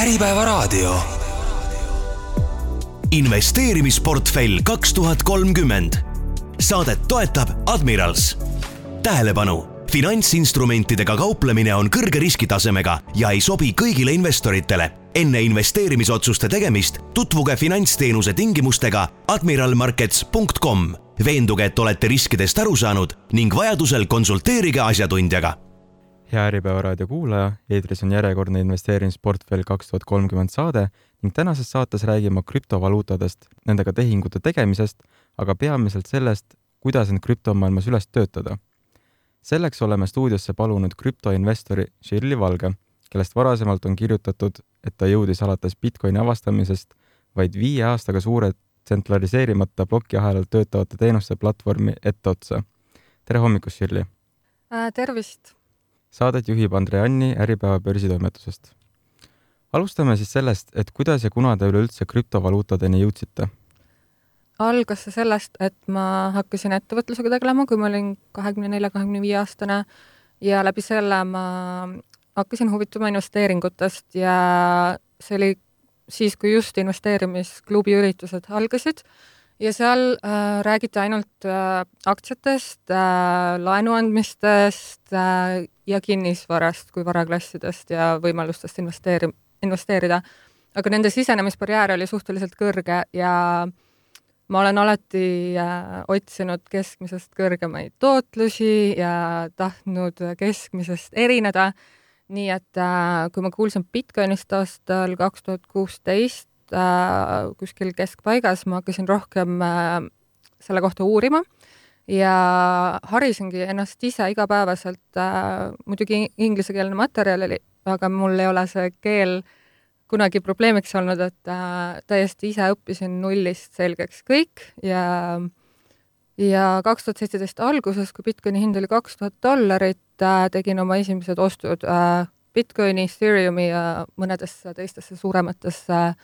Äripäevaraadio. investeerimisportfell kaks tuhat kolmkümmend. Saadet toetab Admirals. tähelepanu, finantsinstrumentidega kauplemine on kõrge riskitasemega ja ei sobi kõigile investoritele. enne investeerimisotsuste tegemist tutvuge finantsteenuse tingimustega admiralmarkets.com. veenduge, et olete riskidest aru saanud ning vajadusel konsulteerige asjatundjaga hea Äripäeva raadio kuulaja, eetris on järjekordne investeerimisportfell kaks tuhat kolmkümmend saade ning tänases saates räägime krüptovaluutadest, nendega tehingute tegemisest, aga peamiselt sellest, kuidas end krüptomaailmas üles töötada. selleks oleme stuudiosse palunud krüptoinvestori Shirley Valge, kellest varasemalt on kirjutatud, et ta jõudis alates Bitcoini avastamisest vaid viie aastaga suure tsentraliseerimata plokiahelal töötavate teenuste platvormi etteotsa. tere hommikust, Shirley äh,! tervist! Saadet juhib Andre Anni Äripäeva börsitoimetusest. alustame siis sellest, et kuidas ja kuna te üleüldse krüptovaluutadeni jõudsite? algas see sellest, et ma hakkasin ettevõtlusega tegelema, kui ma olin kahekümne nelja, kahekümne viie aastane ja läbi selle ma hakkasin huvituma investeeringutest ja see oli siis, kui just investeerimisklubi üritused algasid ja seal äh, räägiti ainult äh, aktsiatest äh,, laenu andmistest äh, ja kinnisvarast kui varaklassidest ja võimalustest investeeri-, investeerida. aga nende sisenemisbarjäär oli suhteliselt kõrge ja ma olen alati äh, otsinud keskmisest kõrgemaid tootlusi ja tahtnud keskmisest erineda, nii et äh, kui ma kuulsin Bitcoinist aastal kaks tuhat kuusteist, äh, kuskil keskpaigas ma hakkasin rohkem selle kohta uurima ja harisingi ennast ise igapäevaselt äh,, muidugi inglisekeelne materjal oli, aga mul ei ole see keel kunagi probleemiks olnud, et äh, täiesti ise õppisin nullist selgeks kõik ja ja kaks tuhat seitseteist alguses, kui Bitcoini hind oli kaks tuhat dollarit äh,, tegin oma esimesed ostud äh, Bitcoini, Ethereumi ja mõnedesse teistesse suurematesse äh,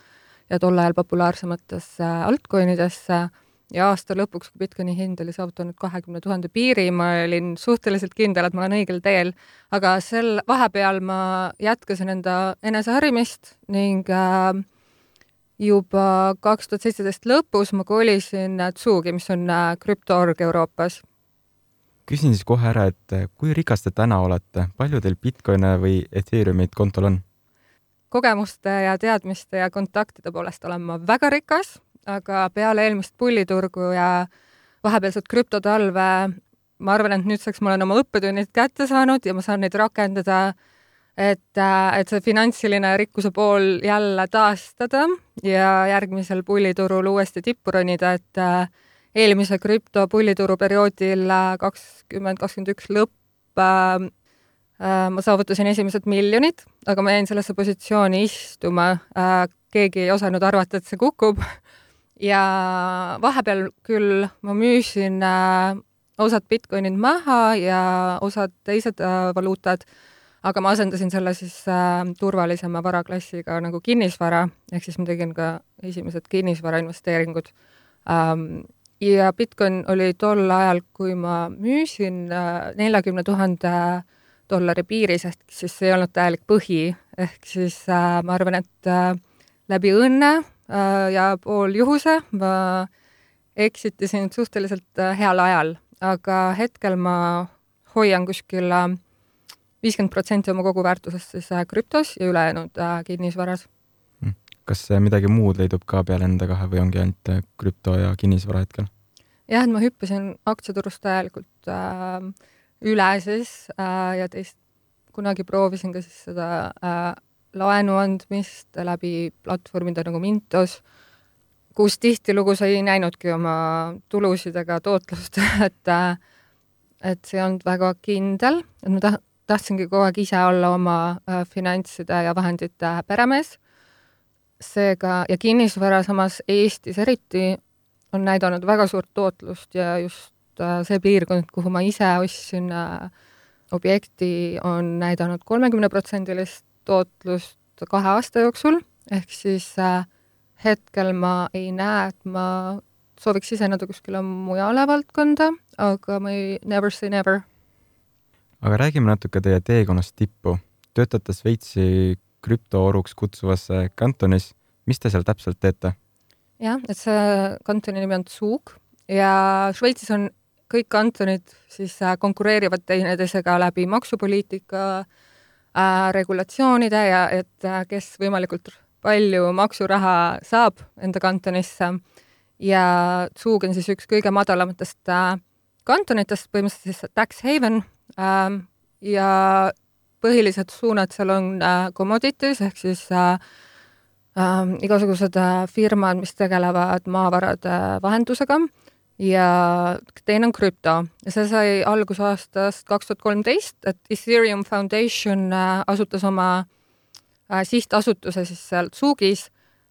ja tol ajal populaarsematesse altcoinidesse ja aasta lõpuks, kui Bitcoini hind oli saavutanud kahekümne tuhande piiri, ma olin suhteliselt kindel, et ma olen õigel teel, aga sel vahepeal ma jätkasin enda eneseharimist ning äh, juba kaks tuhat seitseteist lõpus ma kolisin Tsugi, mis on äh, krüptoorg Euroopas. küsin siis kohe ära, et kui rikas te täna olete, palju teil Bitcoine või Ethereumit kontol on? kogemuste ja teadmiste ja kontaktide poolest olen ma väga rikas, aga peale eelmist pulliturgu ja vahepealset krüptotalve ma arvan, et nüüdseks ma olen oma õppetunnid kätte saanud ja ma saan neid rakendada, et, et see finantsiline rikkuse pool jälle taastada ja järgmisel pulliturul uuesti tippu ronida, et eelmise krüptopullituru perioodil kakskümmend, kakskümmend üks lõpp Äh, ma saavutasin esimesed miljonid, aga ma jäin sellesse positsiooni istuma, äh, keegi ei osanud arvata, et see kukub ja vahepeal küll ma müüsin äh, osad Bitcoinid maha ja osad teised valuutad, aga ma asendasin selle siis turvalisema varaklassiga nagu kinnisvara, ehk siis ma tegin ka esimesed kinnisvarainvesteeringud. Ähm, ja Bitcoin oli tol ajal, kui ma müüsin neljakümne tuhande dollari piiris, ehk siis ei olnud täielik põhi, ehk siis äh, ma arvan, et äh, läbi õnne äh, ja pool juhuse ma eksitasin suhteliselt äh, heal ajal, aga hetkel ma hoian kuskil äh, viiskümmend protsenti oma koguväärtusest siis äh, krüptos ja ülejäänud äh, kinnisvaras. Hmm. kas äh, midagi muud leidub ka peale nende kahe või ongi ainult äh, krüpto ja kinnisvara hetkel? jah, et ma hüppasin aktsiaturust täielikult äh, üle siis äh, ja teist kunagi proovisin ka siis seda äh, laenu andmist läbi platvormide nagu Mintos, kus tihtilugu sa ei näinudki oma tulusid ega tootlust et et see ei olnud väga kindel, et ma taht-, tahtsingi kogu aeg ise olla oma äh, finantside ja vahendite peremees, seega, ja kinnisvara samas Eestis eriti on näidanud väga suurt tootlust ja just Äh, see piirkond, kuhu ma ise ostsin äh, objekti, on näidanud kolmekümneprotsendilist tootlust kahe aasta jooksul, ehk siis äh, hetkel ma ei näe, et ma sooviks siseneda kuskile mujale valdkonda, aga ma ei, never say never. aga räägime natuke teie teekonnast tippu. töötate Šveitsi krüptooruks kutsuvasse kantonis. mis te seal täpselt teete? jah, et see kantoni nimi on Zug ja Šveitsis on kõik kantonid siis äh, konkureerivad teineteisega läbi maksupoliitika äh, regulatsioonide ja et äh, kes võimalikult palju maksuraha saab enda kantonisse. Ja Zug on siis üks kõige madalamatest äh, kantonitest, põhimõtteliselt siis tax haven äh, ja põhilised suunad seal on äh, commodities ehk siis äh, äh, igasugused äh, firmad, mis tegelevad maavarade vahendusega ja teine on krüpto. See sai alguse aastast kaks tuhat kolmteist, et Ethereum Foundation äh, asutas oma äh, sihtasutuse siis seal Zugis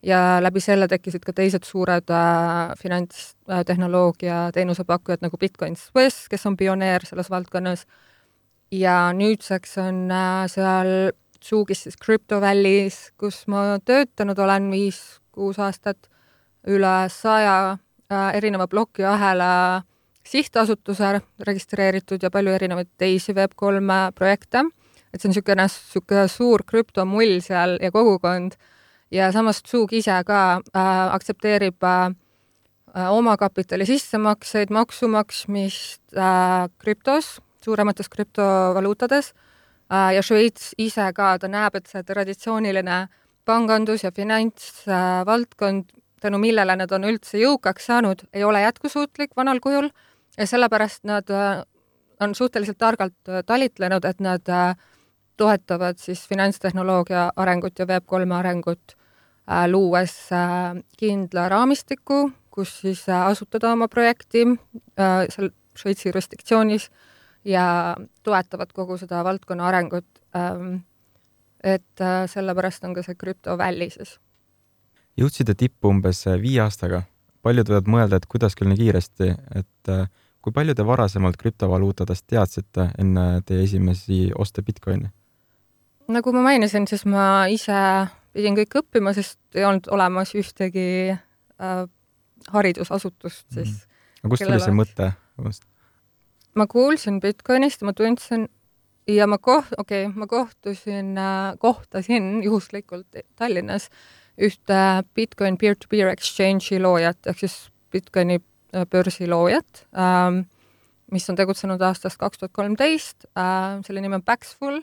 ja läbi selle tekkisid ka teised suured äh, finantstehnoloogia teenusepakkujad nagu Bitcoin Swiss, kes on pioneer selles valdkonnas, ja nüüdseks on seal Zugis siis Crypto Valley's, kus ma töötanud olen viis-kuus aastat, üle saja erineva plokiahela sihtasutuse registreeritud ja palju erinevaid teisi Web3 projekte, et see on niisugune, niisugune suur krüptomull seal ja kogukond. Ja samas Zug ise ka äh, aktsepteerib äh, äh, omakapitali sissemakseid, maksu maksmist äh, krüptos, suuremates krüptovaluutades. Äh, ja Šveits ise ka, ta näeb, et see traditsiooniline pangandus ja finantsvaldkond äh,, tänu millele nad on üldse jõukaks saanud, ei ole jätkusuutlik vanal kujul ja sellepärast nad äh, on suhteliselt targalt äh, talitlenud, et nad äh, toetavad siis finantstehnoloogia arengut ja Web3 arengut luues kindla raamistiku, kus siis asutada oma projekti seal Šveitsi jurisdiktsioonis ja toetavad kogu seda valdkonna arengut ähm,. et sellepärast on ka see krüptovälli siis. Jõudsite tippu umbes äh, viie aastaga. paljud võivad mõelda, et kuidas küll nii kiiresti, et äh, kui palju te varasemalt krüptovaluutadest teadsite enne teie esimesi oste Bitcoini? nagu ma mainisin, siis ma ise pidin kõik õppima, sest ei olnud olemas ühtegi äh, haridusasutust siis mm. -hmm. aga kust tuli see mõte? ma kuulsin Bitcoinist ma tundsin ja ma koht-, okei okay,, ma kohtusin äh,, kohtasin juhuslikult Tallinnas ühte Bitcoin peer-to-peer exchange'i loojat ehk siis Bitcoini äh, börsi loojat ähm,, mis on tegutsenud aastast kaks tuhat kolmteist äh,, selle nimi on Paxful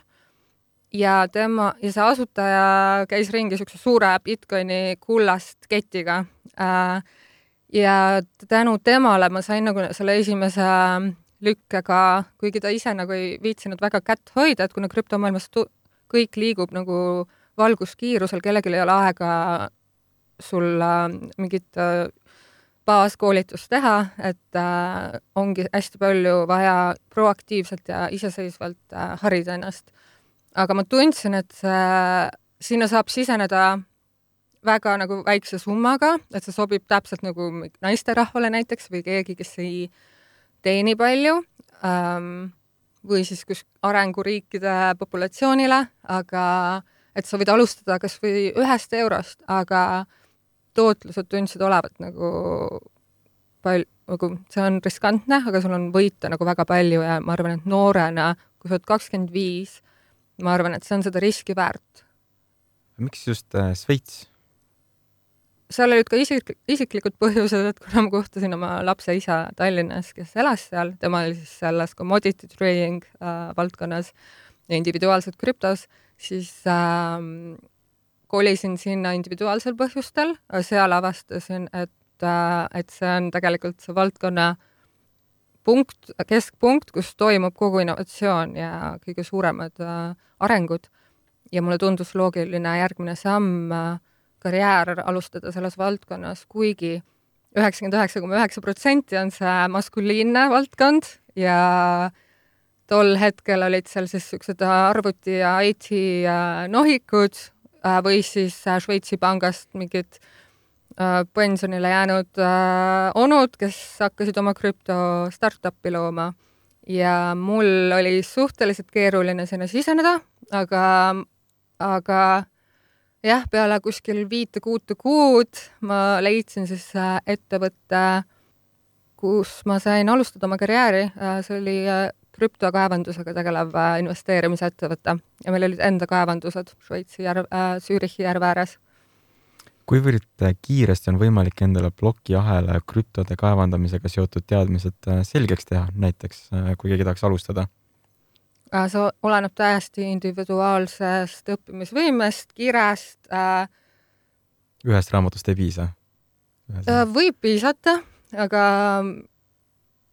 ja tema, ja see asutaja käis ringi niisuguse suure Bitcoini kullast ketiga äh,. ja tänu temale ma sain nagu selle esimese lükkega, kuigi ta ise nagu ei viitsinud väga kätt hoida, et kuna krüptomaailmas kõik liigub nagu valguskiirusel, kellelgi ei ole aega sul äh, mingit äh, baaskoolitust teha, et äh, ongi hästi palju vaja proaktiivselt ja iseseisvalt äh, harida ennast. Aga ma tundsin, et see, sinna saab siseneda väga nagu väikse summaga, et see sobib täpselt nagu naisterahvale näiteks või keegi, kes ei teeni palju ähm, või siis kus arenguriikide populatsioonile, aga et sa võid alustada kas või ühest eurost, aga tootlused tundsid olevat nagu pal-, nagu see on riskantne, aga sul on võita nagu väga palju ja ma arvan, et noorena, kui sa oled kakskümmend viis, ma arvan, et see on seda riski väärt. miks just äh, Šveits? seal olid ka isik, isiklikud põhjused, et kuna ma kohtasin oma lapse isa Tallinnas, kes elas seal, tema oli siis selles commodity trading äh, valdkonnas ja individuaalselt krüptos, siis äh, kolisin sinna individuaalsel põhjustel, seal avastasin, et äh,, et see on tegelikult see valdkonna äh, punkt, keskpunkt, kus toimub kogu innovatsioon ja kõige suuremad äh, arengud. ja mulle tundus loogiline järgmine samm äh, karjäär alustada selles valdkonnas, kuigi üheksakümmend üheksa koma üheksa protsenti on see maskuliinne valdkond ja tol hetkel olid seal siis niisugused arvuti ja IT äh, nohikud äh, või siis äh, Šveitsi pangast mingid äh, Äh, pensionile jäänud äh, onud, kes hakkasid oma krüpto startup'i looma. Ja mul oli suhteliselt keeruline sinna siseneda, aga, aga jah, peale kuskil viite-kuute kuud ma leidsin siis äh, ettevõtte, kus ma sain alustada oma karjääri, see oli krüptokaevandusega tegelev äh, investeerimisettevõte ja meil olid enda kaevandused Šveitsi järv äh,, Zürichi järve ääres. kuivõrd kiiresti on võimalik endale plokiahela ja krüptode kaevandamisega seotud teadmised selgeks teha, näiteks kui keegi tahaks alustada? see oleneb täiesti individuaalsest õppimisvõimest, kirest äh,. ühest raamatust ei piisa? võib piisata, aga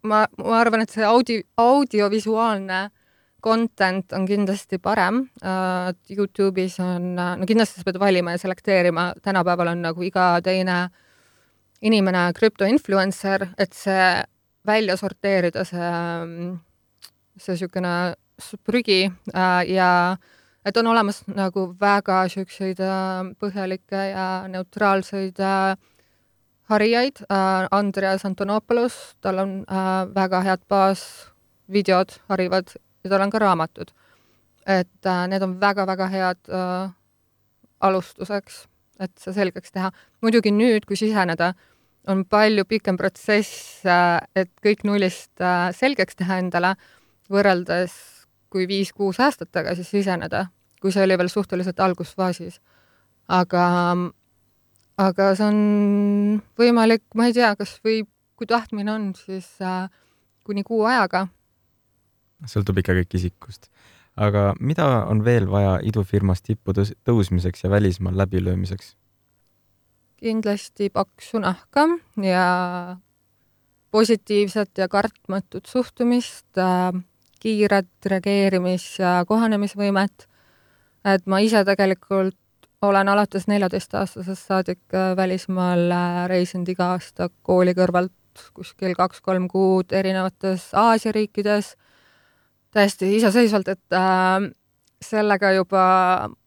ma, ma arvan, et see audi, audiovisuaalne content on kindlasti parem uh,. Youtube'is on, no kindlasti sa pead valima ja selekteerima, tänapäeval on nagu iga teine inimene krüptoinfluencer, et see välja sorteerida, see, see niisugune prügi uh, ja et on olemas nagu väga niisuguseid uh, põhjalikke ja neutraalseid uh, harijaid äh,, Andreas Antonopoulos, tal on äh, väga head baasvideod, harivad ja tal on ka raamatud. et äh, need on väga-väga head alustuseks, et see selgeks teha. muidugi nüüd, kui siseneda, on palju pikem protsess et kõik nullist selgeks teha endale, võrreldes kui viis-kuus aastat tagasi siseneda, kui see oli veel suhteliselt algusfaasis. aga aga see on võimalik, ma ei tea, kas võib, kui tahtmine on, siis äh, kuni kuu ajaga. sõltub ikka kõik isikust. aga mida on veel vaja idufirmas tippu tõusmiseks ja välismaal läbilöömiseks? kindlasti paksu nahka ja positiivset ja kartmatut suhtumist äh,, kiiret reageerimis- ja kohanemisvõimet. et ma ise tegelikult olen alates neljateistaastasest saadik äh, välismaal äh, reisinud iga aasta kooli kõrvalt kuskil kaks-kolm kuud erinevates Aasia riikides, täiesti iseseisvalt, et äh, sellega juba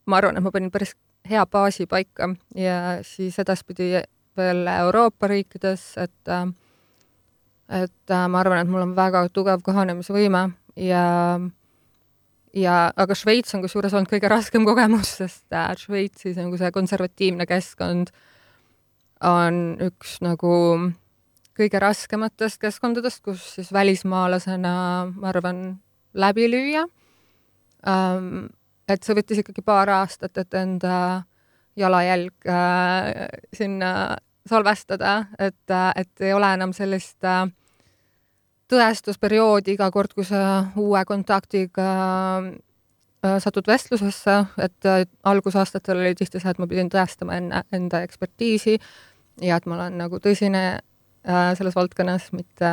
ma arvan, et ma panin päris hea baasi paika ja siis edaspidi veel Euroopa riikides, et äh, et äh, ma arvan, et mul on väga tugev kohanemisvõime ja äh, ja, aga Šveits on kusjuures olnud kõige raskem kogemus, sest äh, Šveitsis nagu see konservatiivne keskkond on üks nagu kõige raskematest keskkondadest, kus siis välismaalasena, ma arvan, läbi lüüa ähm,. et see võttis ikkagi paar aastat, et enda jalajälg äh, sinna salvestada, et, äh, et ei ole enam sellist äh, tõestusperioodi iga kord, kui sa uue kontaktiga äh, satud vestlusesse, et äh, algusaastatel oli tihti see, et ma pidin tõestama enne enda ekspertiisi ja et ma olen nagu tõsine äh, selles valdkonnas, mitte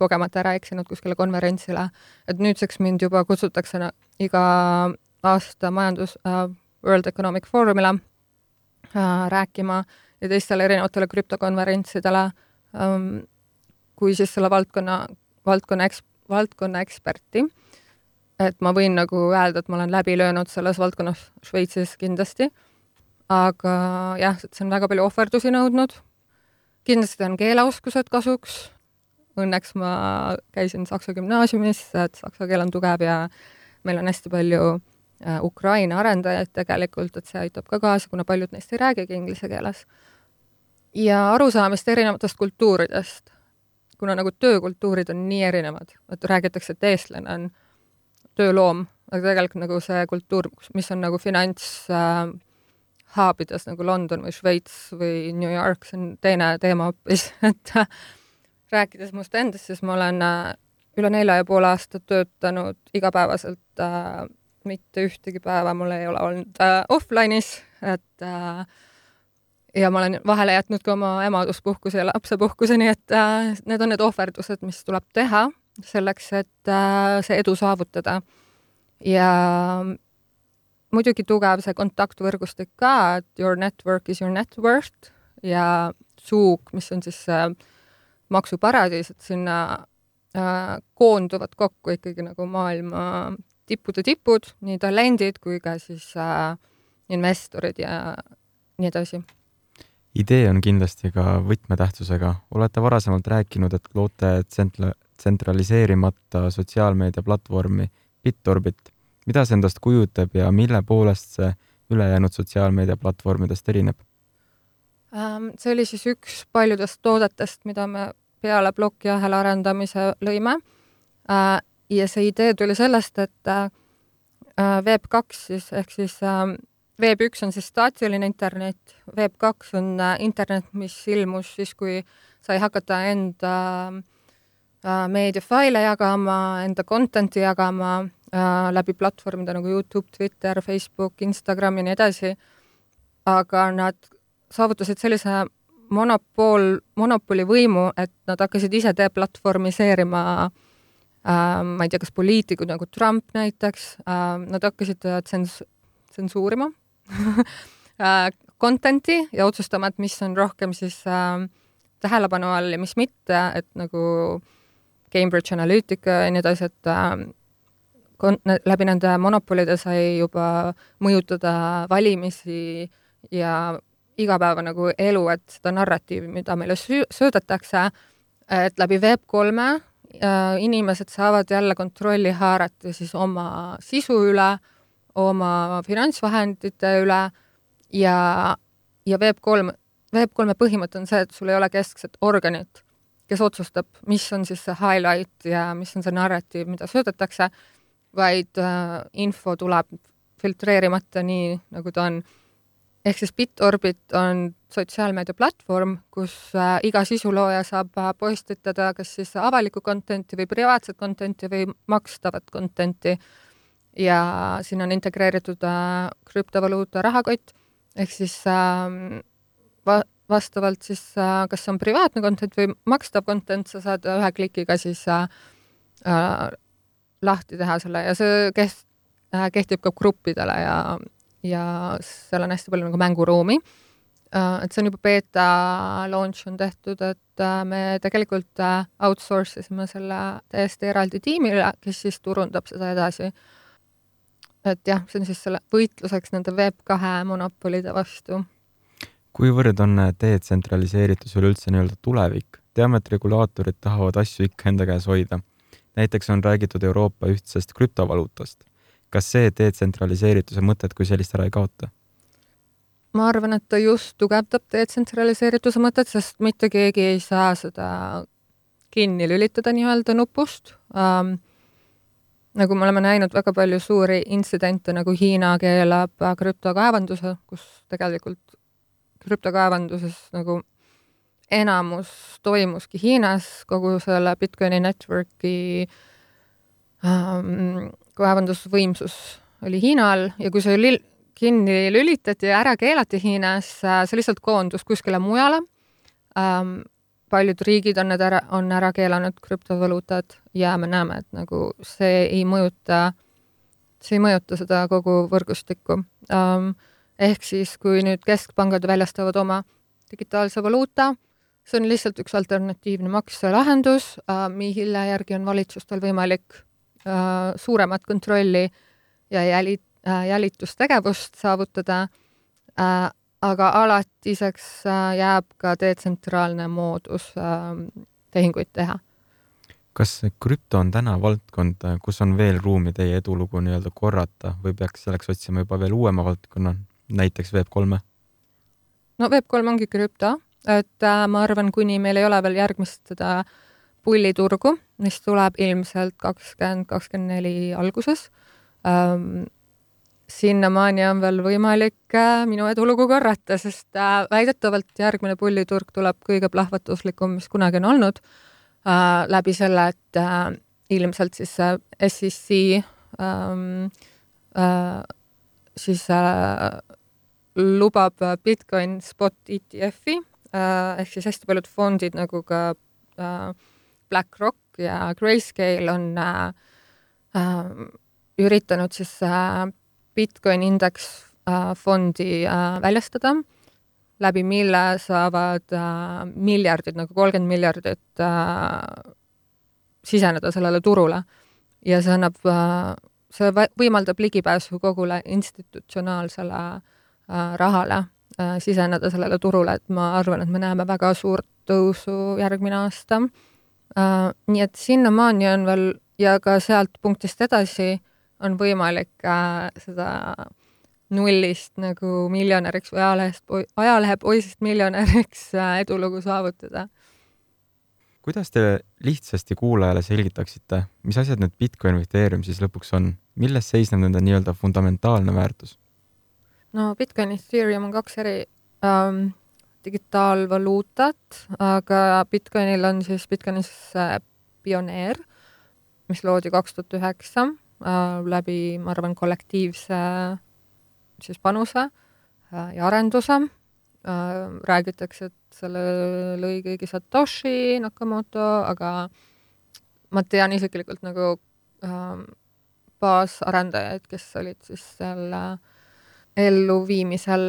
kogemata ära eksinud kuskile konverentsile. et nüüdseks mind juba kutsutakse iga aasta majandus äh, World Economic Forumile äh, rääkima ja teistele erinevatele krüptokonverentsidele ähm, kui siis selle valdkonna, valdkonna eks-, valdkonna eksperti. et ma võin nagu öelda, et ma olen läbi löönud selles valdkonnas Šveitsis kindlasti, aga jah, see on väga palju ohverdusi nõudnud. kindlasti on keeleoskused kasuks, õnneks ma käisin Saksa gümnaasiumis, et saksa keel on tugev ja meil on hästi palju äh, Ukraina arendajaid tegelikult, et see aitab ka kaasa, kuna paljud neist ei räägigi inglise keeles. ja arusaamist erinevatest kultuuridest kuna nagu töökultuurid on nii erinevad, et räägitakse, et eestlane on tööloom, aga tegelikult nagu see kultuur, mis on nagu finants äh, haabides nagu London või Šveits või New York, see on teine teema hoopis, et äh, rääkides must endast, siis ma olen äh, üle nelja ja poole aasta töötanud igapäevaselt äh,, mitte ühtegi päeva mul ei ole olnud äh, offline'is, et äh, ja ma olen vahele jätnud ka oma emaduspuhkuse ja lapsepuhkuse, nii et äh, need on need ohverdused, mis tuleb teha selleks, et äh, see edu saavutada. ja muidugi tugev see kontaktvõrgustik ka, et your network is your net worth ja Zook, mis on siis äh, maksuparadiis, et sinna äh, koonduvad kokku ikkagi nagu maailma tippude tipud, nii talendid kui ka siis äh, investorid ja nii edasi idee on kindlasti ka võtmetähtsusega. olete varasemalt rääkinud, et loote tsentla-, tsentraliseerimata sotsiaalmeediaplatvormi BitOrbit. mida see endast kujutab ja mille poolest see ülejäänud sotsiaalmeediaplatvormidest erineb? Ähm, see oli siis üks paljudest toodetest, mida me peale plokiahela arendamise lõime. Äh, ja see idee tuli sellest, et äh, Web kaks siis ehk siis äh, Web üks on siis staatiline internet, Web kaks on äh, internet, mis ilmus siis, kui sai hakata enda äh, meediafaile jagama, enda content'i jagama äh, läbi platvormide nagu Youtube, Twitter, Facebook, Instagram ja nii edasi. aga nad saavutasid sellise monopool, monopoli võimu, et nad hakkasid ise deplatvormiseerima äh, ma ei tea, kas poliitikud nagu Trump näiteks äh,, nad hakkasid tsens-, tsensuurima content'i ja otsustama, et mis on rohkem siis äh, tähelepanu all ja mis mitte, et nagu Cambridge Analytica ja nii edasi, et äh, kon-, läbi nende monopolide sai juba mõjutada valimisi ja igapäeva nagu elu, et seda narratiivi, mida meile sü-, söödetakse, et läbi Web3-e äh, inimesed saavad jälle kontrolli haarata siis oma sisu üle, oma finantsvahendite üle ja, ja Web3, Web3-e põhimõte on see, et sul ei ole keskset organit, kes otsustab, mis on siis see highlight ja mis on see narratiiv, mida söödetakse, vaid äh, info tuleb filtreerimata nii, nagu ta on. Ehk siis BitOrbit on sotsiaalmeedia platvorm, kus äh, iga sisulooja saab äh, postitada kas siis avalikku content'i või privaatset content'i või makstavat content'i ja siin on integreeritud äh, krüptovaluuta rahakott, ehk siis äh, va-, vastavalt siis äh, kas see on privaatne content või makstav content, sa saad ühe klikiga siis äh, lahti teha selle ja see keht- kehtib ka gruppidele ja ja seal on hästi palju nagu mänguruumi. Et see on juba beeta launch on tehtud, et me tegelikult outsource isime selle täiesti eraldi tiimile, kes siis turundab seda edasi. Et jah, see on siis selle võitluseks nende Web2 monopolide vastu. kuivõrd on detsentraliseeritus üleüldse nii-öelda tulevik? teame, et regulaatorid tahavad asju ikka enda käes hoida. näiteks on räägitud Euroopa ühtsest krüptovaluutast kas see detsentraliseerituse mõtet kui sellist ära ei kaota? ma arvan, et ta just tugevdab detsentraliseerituse mõtet, sest mitte keegi ei saa seda kinni lülitada nii-öelda nupust ähm,. Nagu me oleme näinud väga palju suuri intsidente, nagu Hiina keelab krüptokaevanduse, kus tegelikult krüptokaevanduses nagu enamus toimuski Hiinas, kogu selle Bitcoini network'i ähm, kaevandusvõimsus oli Hiina all ja kui see lil-, kinni lülitati ja ära keelati Hiinas, äh, see lihtsalt koondus kuskile mujale ähm,. Paljud riigid on need ära, on ära keelanud krüptovaluutad ja me näeme, et nagu see ei mõjuta, see ei mõjuta seda kogu võrgustikku ähm,. ehk siis, kui nüüd keskpangad väljastavad oma digitaalse valuuta, see on lihtsalt üks alternatiivne makselahendus äh,, mille järgi on valitsustel võimalik Äh, suuremat kontrolli ja jäli-, äh, jälitustegevust saavutada, äh, aga alatiseks jääb ka detsentraalne moodus tehinguid teha. kas krüpto on täna valdkond, kus on veel ruumi teie edulugu nii-öelda korrata või peaks selleks otsima juba veel uuema valdkonna, näiteks Web3-e? no Web3 ongi krüpto, et äh, ma arvan, kuni meil ei ole veel järgmist seda äh, pulliturgu, mis tuleb ilmselt kakskümmend, kakskümmend neli alguses ähm,. Sinnamaani on veel võimalik äh, minu edulugu korrata, sest äh, väidetavalt järgmine pulliturg tuleb kõige plahvatuslikum, mis kunagi on olnud äh,, läbi selle, et äh, ilmselt siis äh, SEC ähm, äh, siis äh, lubab Bitcoin spot ETF-i äh, ehk siis hästi paljud fondid nagu ka äh, BlackRock ja Grayscale on äh, äh, üritanud siis äh, Bitcoin indeks äh, fondi äh, väljastada, läbi mille saavad äh, miljardid, nagu kolmkümmend miljardit siseneda sellele turule. ja see annab see võimaldab ligipääsu kogule institutsionaalsele rahale siseneda sellele turule, et ma arvan, et me näeme väga suurt tõusu järgmine aasta nii et sinnamaani on veel ja ka sealt punktist edasi on võimalik uh, seda nullist nagu miljonäriks või ajalehest, ajalehepoisist miljonäriks uh, edulugu saavutada. kuidas te lihtsasti kuulajale selgitaksite, mis asjad need Bitcoin või Ethereum siis lõpuks on, milles seisneb nende nii-öelda fundamentaalne väärtus? no Bitcoin ja Ethereum on kaks eri ähm, digitaalvaluutat, aga Bitcoinil on siis Bitcoinis äh, pioneer, mis loodi kaks tuhat üheksa äh, läbi, ma arvan, kollektiivse siis panuse äh, ja arenduse äh,. räägitakse, et selle lõi keegi Satoshi Nakamoto, aga ma tean isiklikult nagu äh, baasarendajaid, kes olid siis selle elluviimisel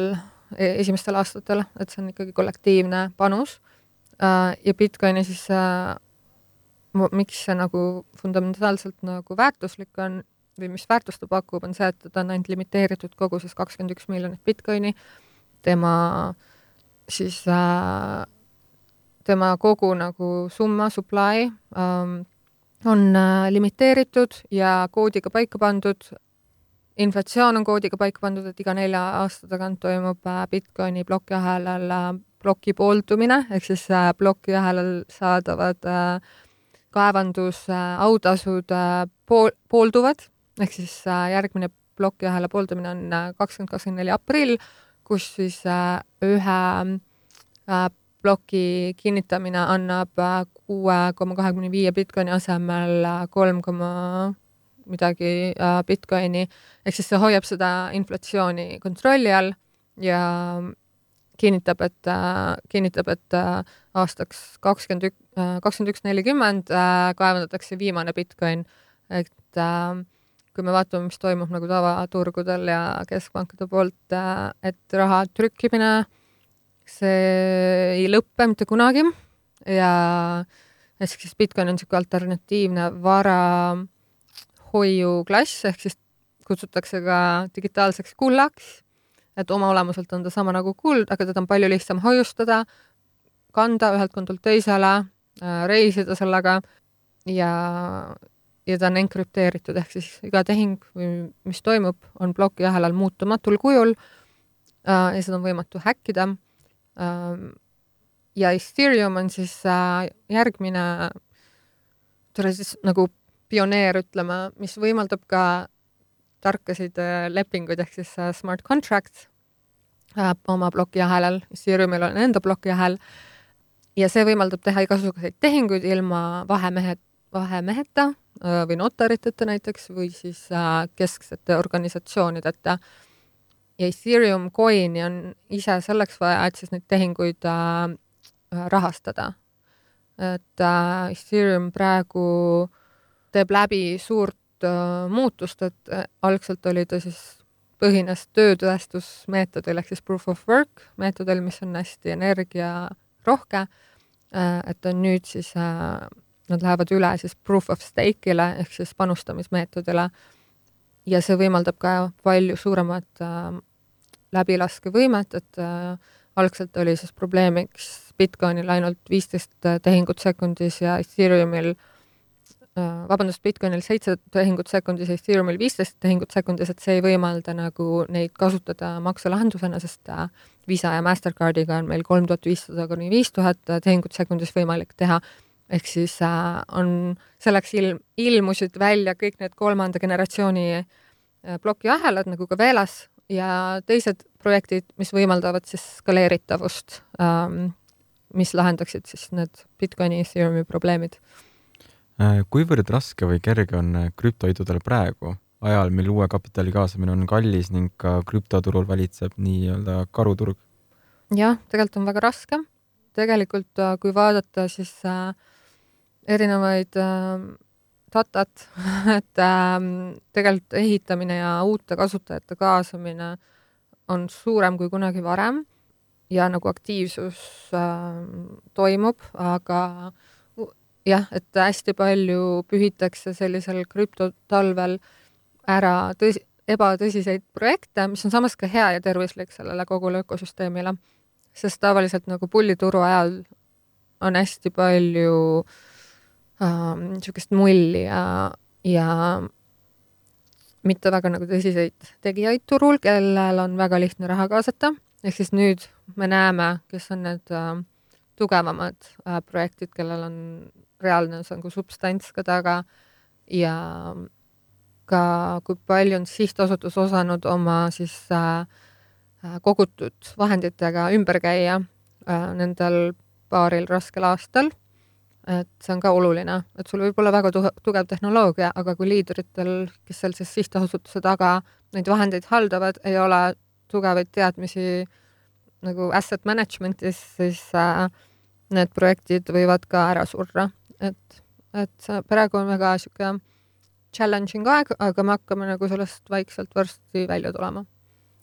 e-, esimestel aastatel, et see on ikkagi kollektiivne panus äh,. ja Bitcoini siis äh, miks see nagu fundamentaalselt nagu väärtuslik on või mis väärtust ta pakub, on see, et ta on ainult limiteeritud koguses kakskümmend üks miljonit Bitcoini, tema siis äh, tema kogu nagu summa, supply ähm, on äh, limiteeritud ja koodiga paika pandud, inflatsioon on koodiga paika pandud, et iga nelja aasta tagant toimub äh, Bitcoini plokiahelal äh, ploki pooldumine, ehk siis äh, plokiahelal saadavad äh, kaevandusautasud äh, pool, poolduvad, ehk siis äh, järgmine plokiahela pooldamine on äh, kakskümmend kakskümmend neli aprill, kus siis ühe ploki kinnitamine annab kuue koma kahekümne viie Bitcoini asemel kolm koma midagi Bitcoini, ehk siis see hoiab seda inflatsiooni kontrolli all ja kinnitab, et äh,, kinnitab, et äh, aastaks kakskümmend ük-, äh, kakskümmend üks nelikümmend äh, kaevandatakse viimane Bitcoin, et äh, kui me vaatame, mis toimub nagu tavaturgudel ja keskpankade poolt, äh, et raha trükkimine, see ei lõppe mitte kunagi. Ja ehk siis Bitcoin on niisugune alternatiivne vara hoiuklass, ehk siis kutsutakse ka digitaalseks kullaks et oma olemuselt on ta sama nagu kuld, aga teda on palju lihtsam hoiustada, kanda ühelt kontolt teisele, äh, reisida sellega ja, ja ta on enkrüpteeritud, ehk siis iga tehing mis toimub, on plokiahelal muutumatul kujul äh, ja seda on võimatu häkkida äh,. ja Ethereum on siis äh, järgmine, tore siis nagu pioneer, ütleme, mis võimaldab ka tarkasid äh, lepinguid ehk siis äh, smart contracts äh, oma plokiahelal, Ethereumil on enda plokiahel ja see võimaldab teha igasuguseid tehinguid ilma vahemehe, vahemeheta või notariteta näiteks või siis kesksete organisatsioonideta. ja Ethereum coin'i on ise selleks vaja, et siis neid tehinguid rahastada. et Ethereum praegu teeb läbi suurt suurt äh, muutust, et äh, algselt oli ta siis, põhines töötõestusmeetodil ehk siis proof of work meetodil, mis on hästi energiarohke, äh, et on nüüd siis, nad lähevad üle siis proof of stake'ile ehk siis panustamismeetodile. Ja see võimaldab ka palju suuremat läbilaskevõimet, et algselt oli siis probleemiks Bitcoinil ainult viisteist tehingut sekundis ja Ethereumil Äh, vabandust, Bitcoinil seitse tehingut sekundis Ethereumil viisteist tehingut sekundis, et see ei võimalda nagu neid kasutada makselahendusena, sest äh, Visa ja Mastercardiga on meil kolm tuhat viissada kuni viis tuhat tehingut sekundis võimalik teha. ehk siis äh, on, selleks ilm, ilmusid välja kõik need kolmanda generatsiooni plokiahelad nagu ka Veelas ja teised projektid, mis võimaldavad siis skaleeritavust, ähm, mis lahendaksid siis need Bitcoini Ethereumi probleemid Äh, kuivõrd raske või kerge on äh, krüptoidudel praegu, ajal, mil uue kapitali kaasamine on kallis ning ka krüptoturul valitseb nii-öelda karuturg? jah, tegelikult on väga raske. tegelikult äh, kui vaadata, siis äh, erinevaid äh, datat, et äh, tegelikult ehitamine ja uute kasutajate kaasamine on suurem kui kunagi varem ja nagu aktiivsus äh, toimub, aga äh, jah, et hästi palju pühitakse sellisel krüptotalvel ära tõsi, ebatõsiseid projekte, mis on samas ka hea ja tervislik sellele kogule ökosüsteemile. sest tavaliselt nagu pullituru ajal on hästi palju niisugust ähm, mulli ja, ja mitte väga nagu tõsiseid tegijaid turul, kellel on väga lihtne raha kaasata, ehk siis nüüd me näeme, kes on need äh, tugevamad äh, projektid, kellel on reaalne nagu substants ka taga. Ja ka kui palju on sihtasutus osanud oma siis äh kogutud vahenditega ümber käia äh, nendel paaril raskel aastal. Et see on ka oluline, et sul võib olla väga tugev tehnoloogia, aga kui liidritel, kes seal siis sihtasutuse taga neid vahendeid haldavad, ei ole tugevaid teadmisi nagu asset management'is, siis äh, need projektid võivad ka ära surra, et, et praegu on väga niisugune challenging aeg, aga me hakkame nagu sellest vaikselt varsti välja tulema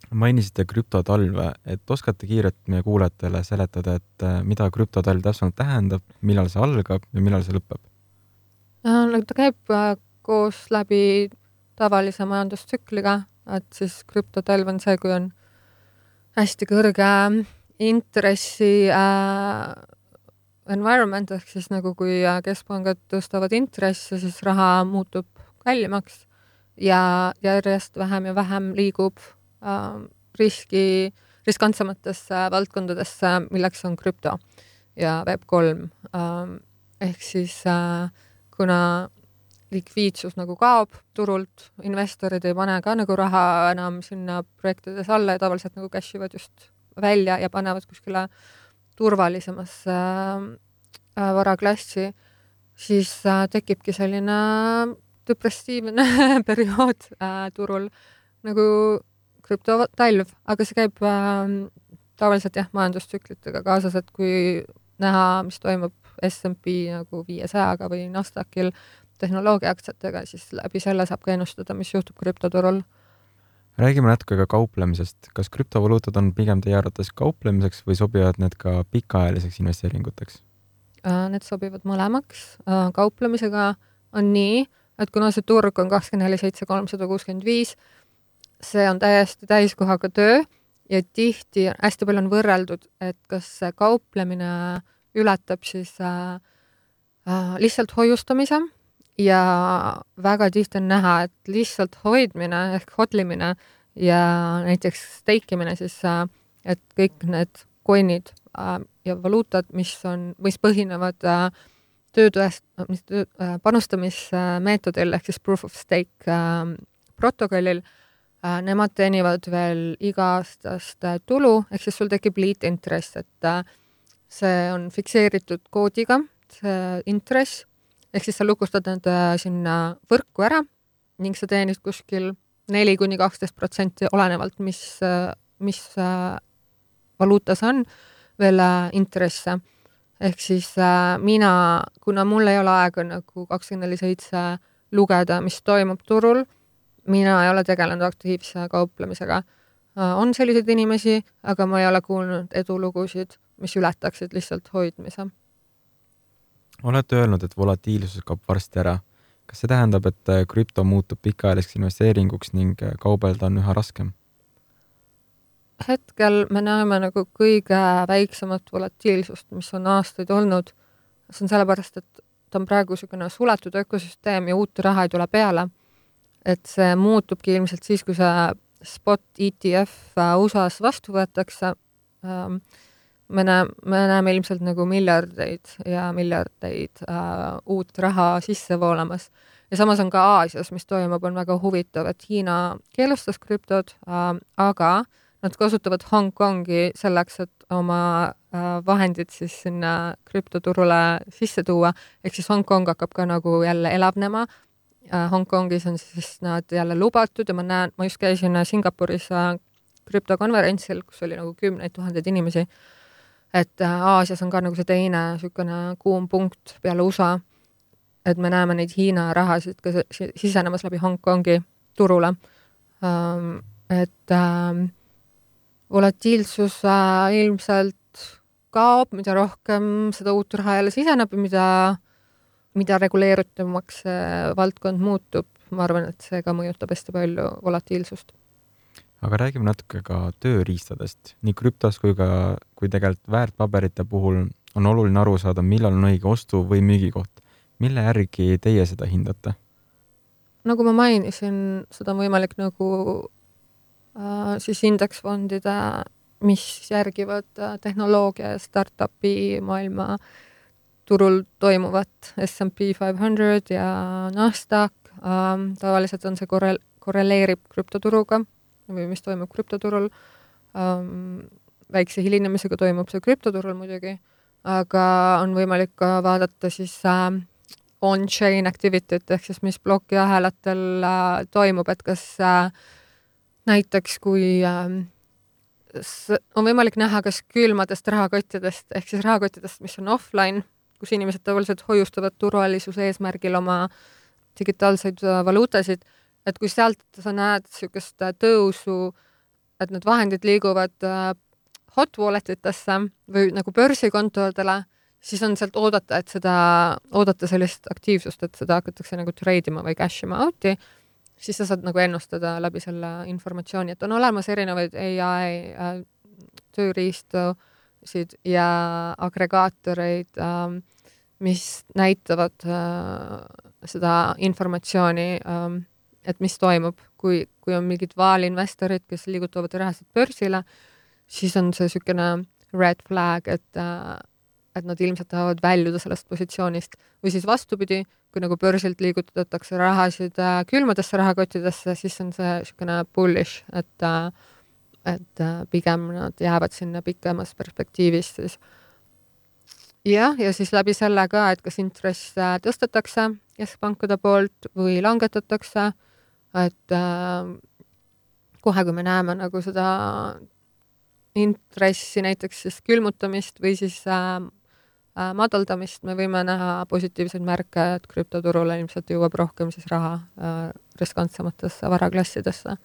mainisite krüptotalve, et oskate kiirelt meie kuulajatele seletada, et äh, mida krüptotalv täpsemalt tähendab, millal see algab ja millal see lõpeb? no ta käib äh, koos läbi tavalise majandustsükliga, et siis krüptotalv on see, kui on hästi kõrge intressi äh, environment ehk siis nagu kui äh, keskpangad tõstavad intresse, siis raha muutub kallimaks ja järjest vähem ja vähem liigub äh, riski, riskantsematesse valdkondadesse, milleks on krüpto ja Web3 äh,. ehk siis äh, kuna likviidsus nagu kaob turult, investorid ei pane ka nagu raha enam sinna projektides alla ja tavaliselt nagu cash ivad just välja ja panevad kuskile turvalisemasse äh, varaklassi, siis äh, tekibki selline depressiivne periood äh, turul nagu krüptotalv, aga see käib äh, tavaliselt jah, majandustsüklitega kaasas, et kui näha, mis toimub SMP nagu viiesajaga või Nasdaqil tehnoloogiaaktsiatega, siis läbi selle saab ka ennustada, mis juhtub krüptoturul. Räägime natuke ka kauplemisest. kas krüptovaluutad on pigem teie arvates kauplemiseks või sobivad need ka pikaajaliseks investeeringuteks? Äh, need sobivad mõlemaks. Äh, kauplemisega on nii, et kuna see turg on kakskümmend neli seitse kolmsada kuuskümmend viis, see on täiesti täiskohaga töö ja tihti hästi palju on võrreldud, et kas see kauplemine ületab siis äh, äh, lihtsalt hoiustamise ja väga tihti on näha, et lihtsalt hoidmine ehk hodlimine ja näiteks steikimine siis äh,, et kõik need coin'id äh, ja valuutad, mis on, mis põhinevad äh, töötõest-, mis töö, panustamismeetodil ehk siis proof of stake protokollil nemad teenivad veel iga-aastast tulu, ehk siis sul tekib liitintress, et see on fikseeritud koodiga, see intress, ehk siis sa lukustad need sinna võrku ära ning sa teenid kuskil neli kuni kaksteist protsenti, olenevalt, mis, mis valuutas on, veel intresse. ehk siis mina, kuna mul ei ole aega nagu kakskümmend neli seitse lugeda, mis toimub turul mina ei ole tegelenud aktiivse kauplemisega. Äh, on selliseid inimesi, aga ma ei ole kuulnud edulugusid, mis ületaksid lihtsalt hoidmise. Olete öelnud, et volatiilsus kaob varsti ära. kas see tähendab, et äh, krüpto muutub pikaajaliseks investeeringuks ning äh, kaubelda on üha raskem? hetkel me näeme nagu kõige väiksemat volatiilsust, mis on aastaid olnud. see on sellepärast, et ta on praegu niisugune suletud ökosüsteem ja uut raha ei tule peale et see muutubki ilmselt siis, kui see spot ETF äh, USA-s vastu võetakse. Ähm, me näeme, me näeme ilmselt nagu miljardeid ja miljardeid uh, uut raha sisse voolamas. Ja samas on ka Aasias, mis toimub, on väga huvitav, et Hiina keelustas krüptod uh,, aga nad kasutavad Hongkongi selleks, et oma uh, vahendid siis sinna krüptoturule sisse tuua, ehk siis Hongkong hakkab ka nagu jälle elavnema. Äh, Hongkongis on siis nad jälle lubatud ja ma näen, ma just käisin äh, Singapuris äh, krüptokonverentsil, kus oli nagu kümneid tuhandeid inimesi. Et Aasias on ka nagu see teine niisugune kuum punkt peale USA, et me näeme neid Hiina rahasid ka sisenemas läbi Hongkongi turule. Ähm, et ähm, volatiilsus ilmselt kaob, mida rohkem seda uut raha jälle siseneb ja mida mida reguleeritumaks see valdkond muutub, ma arvan, et see ka mõjutab hästi palju volatiilsust. Aga räägime natuke ka tööriistadest, nii krüptos kui ka, kui tegelikult väärtpaberite puhul on oluline aru saada, millal on õige ostu- või müügikoht. mille järgi teie seda hindate? nagu ma mainisin, seda on võimalik nagu äh, siis indeksfondide mis järgivad äh, tehnoloogia ja startup'i maailma turul toimuvat, SMP five hundred ja NASDAQ ähm,, tavaliselt on see korrel-, korreleerib krüptoturuga või mis toimub krüptoturul. Ähm,, väikse hilinemisega toimub see krüptoturul muidugi, aga on võimalik ka vaadata siis äh, on-chain activity't ehk siis mis plokiahelatel äh, toimub, et kas äh, näiteks kui äh, on võimalik näha kas külmadest rahakottidest ehk siis rahakottidest, mis on offline, kus inimesed tavaliselt hoiustavad turvalisuse eesmärgil oma digitaalseid äh, valuutasid, et kui sealt sa näed niisugust äh, tõusu, et need vahendid liiguvad äh, hot wallet itesse või nagu börsikontodele, siis on sealt oodata, et seda, oodata sellist aktiivsust, et seda hakatakse nagu trade ima või cash ima out'i siis sa saad nagu ennustada läbi selle informatsiooni, et on olemas erinevaid ai äh, tööriistusid ja agregaatoreid äh,, mis näitavad äh, seda informatsiooni äh,, et mis toimub, kui, kui on mingid vaalinvestorid, kes liigutavad rahasid börsile, siis on see niisugune red flag, et äh, et nad ilmselt tahavad väljuda sellest positsioonist. Või siis vastupidi, kui nagu börsilt liigutatakse rahasid äh, külmadesse rahakottidesse, siis on see niisugune bullish, et äh, et pigem nad jäävad sinna pikemas perspektiivis siis. jah, ja siis läbi selle ka, et kas intresse tõstetakse keskpankade poolt või langetatakse, et äh, kohe, kui me näeme nagu seda intressi näiteks siis külmutamist või siis äh, Äh, madaldamist, me võime näha positiivseid märke, et krüptoturule ilmselt jõuab rohkem siis raha äh, riskantsematesse varaklassidesse.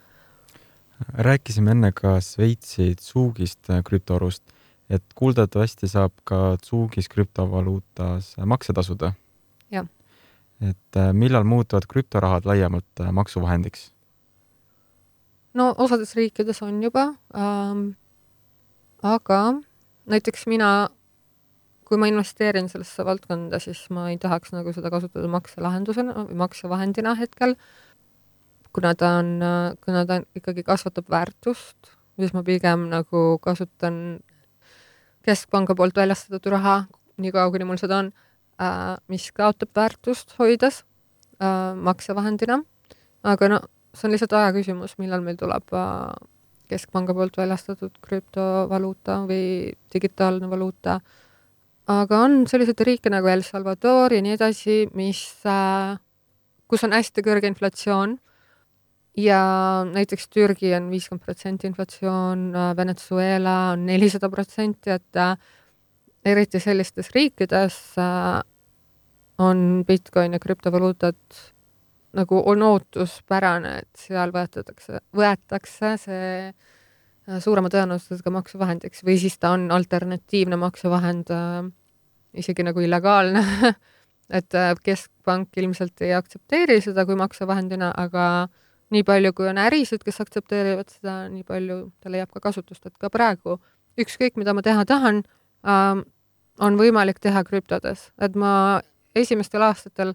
rääkisime enne ka Šveitsi Zugist äh, krüptorust, et kuuldavasti saab ka Zugis krüptovaluutas makse tasuda. jah. Et millal muutuvad krüptorahad laiemalt maksuvahendiks? no osades riikides on juba ähm,, aga näiteks mina kui ma investeerin sellesse valdkonda, siis ma ei tahaks nagu seda kasutada makselahendusena või maksevahendina hetkel, kuna ta on, kuna ta ikkagi kasvatab väärtust, siis ma pigem nagu kasutan keskpanga poolt väljastatud raha, niikaua kuni mul seda on äh,, mis kaotab väärtust hoides äh, maksevahendina, aga no see on lihtsalt aja küsimus, millal meil tuleb äh, keskpanga poolt väljastatud krüptovaluuta või digitaalne valuuta. Äh, aga on selliseid riike nagu El Salvador ja nii edasi, mis äh,, kus on hästi kõrge inflatsioon. Ja näiteks Türgi on viiskümmend protsenti inflatsioon äh,, Venezuela on nelisada protsenti, et äh, eriti sellistes riikides äh, on Bitcoin ja krüptovaluutad nagu on ootuspärane, et seal võetatakse, võetakse see Äh, suurema tõenäosusega maksuvahendiks või siis ta on alternatiivne maksuvahend äh,, isegi nagu illegaalne. Et keskpank ilmselt ei aktsepteeri seda kui maksevahendina, aga nii palju, kui on ärisid, kes aktsepteerivad seda, nii palju ta leiab ka kasutust, et ka praegu ükskõik, mida ma teha tahan äh,, on võimalik teha krüptodes, et ma esimestel aastatel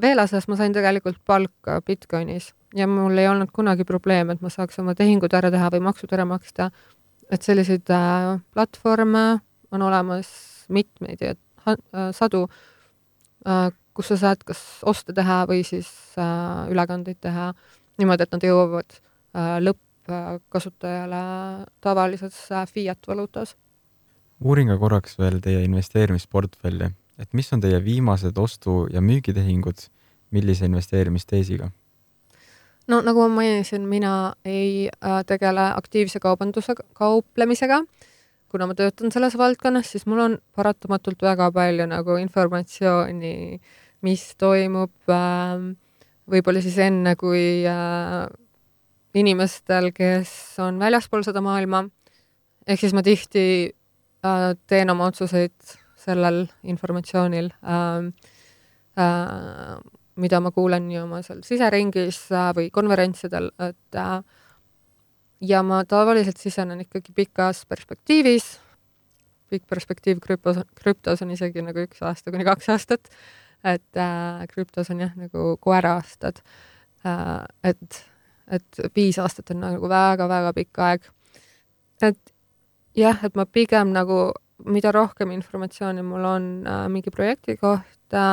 Veelases ma sain tegelikult palka Bitcoinis ja mul ei olnud kunagi probleeme, et ma saaks oma tehingud ära teha või maksud ära maksta. et selliseid äh, platvorme on olemas mitmeid ja äh, sadu äh,, kus sa saad kas oste teha või siis äh, ülekandeid teha niimoodi, et nad jõuavad äh, lõppkasutajale tavalises äh, fiat valuutas. Uuringe korraks veel teie investeerimisportfelli, et mis on teie viimased ostu- ja müügitehingud, millise investeerimisteesiga? no nagu ma mainisin, mina ei äh, tegele aktiivse kaubanduse, kauplemisega. kuna ma töötan selles valdkonnas, siis mul on paratamatult väga palju nagu informatsiooni, mis toimub äh, võib-olla siis enne, kui äh, inimestel, kes on väljaspool seda maailma, ehk siis ma tihti teen oma otsuseid sellel informatsioonil äh,. Äh, mida ma kuulen nii oma seal siseringis äh, või konverentsidel, et äh, ja ma tavaliselt sisenen ikkagi pikas perspektiivis, pikk perspektiiv krüptos, krüptos on isegi nagu üks aasta kuni kaks aastat, et äh, krüptos on jah, nagu koera-aastad äh,, et, et viis aastat on nagu väga-väga pikk aeg. et jah, et ma pigem nagu, mida rohkem informatsiooni mul on äh, mingi projekti kohta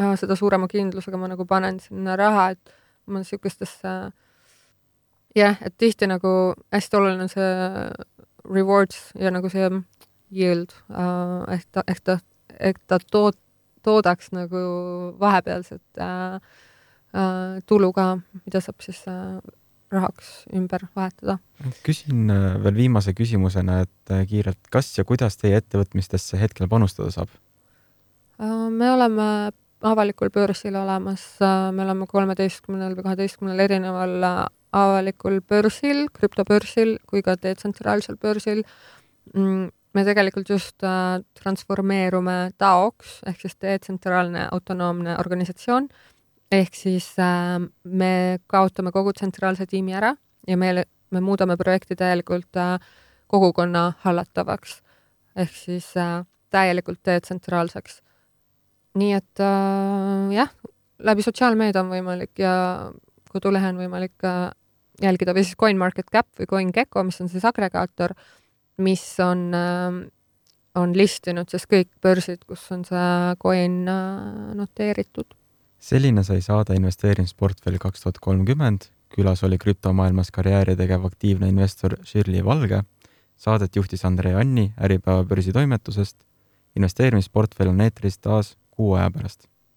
äh,, seda suurema kindlusega ma nagu panen sinna raha, et ma niisugustesse jah, et tihti nagu hästi oluline on see rewards ja nagu see yield äh,, ehk ta, ehk ta, ehk ta tood-, toodaks nagu vahepealset äh, äh, tulu ka, mida saab siis äh, rahaks ümber vahetada. küsin äh, veel viimase küsimusena, et äh, kiirelt, kas ja kuidas teie ettevõtmistesse hetkel panustada saab? Äh, me oleme avalikul börsil olemas, me oleme kolmeteistkümnel või kaheteistkümnel erineval avalikul börsil, krüptobörsil kui ka detsentraalsel börsil. Mm, me tegelikult just transformeerume DAO-ks ehk siis detsentraalne autonoomne organisatsioon ehk siis äh, me kaotame kogu tsentraalse tiimi ära ja me, me muudame projekti täielikult äh, kogukonna hallatavaks ehk siis äh, täielikult detsentraalseks. nii et äh, jah, läbi sotsiaalmeedia on võimalik ja kodulehe on võimalik äh, jälgida või siis CoinMarketCap või CoinGecko, mis on siis agregaator, mis on äh, on listinud siis kõik börsid, kus on see coin äh, noteeritud selline sai saade investeerimisportfell kaks tuhat kolmkümmend. külas oli krüptomaailmas karjääri tegev aktiivne investor Shirley Valge. Saadet juhtis Andrei Anni Äripäeva börsitoimetusest. investeerimisportfell on eetris taas kuu aja pärast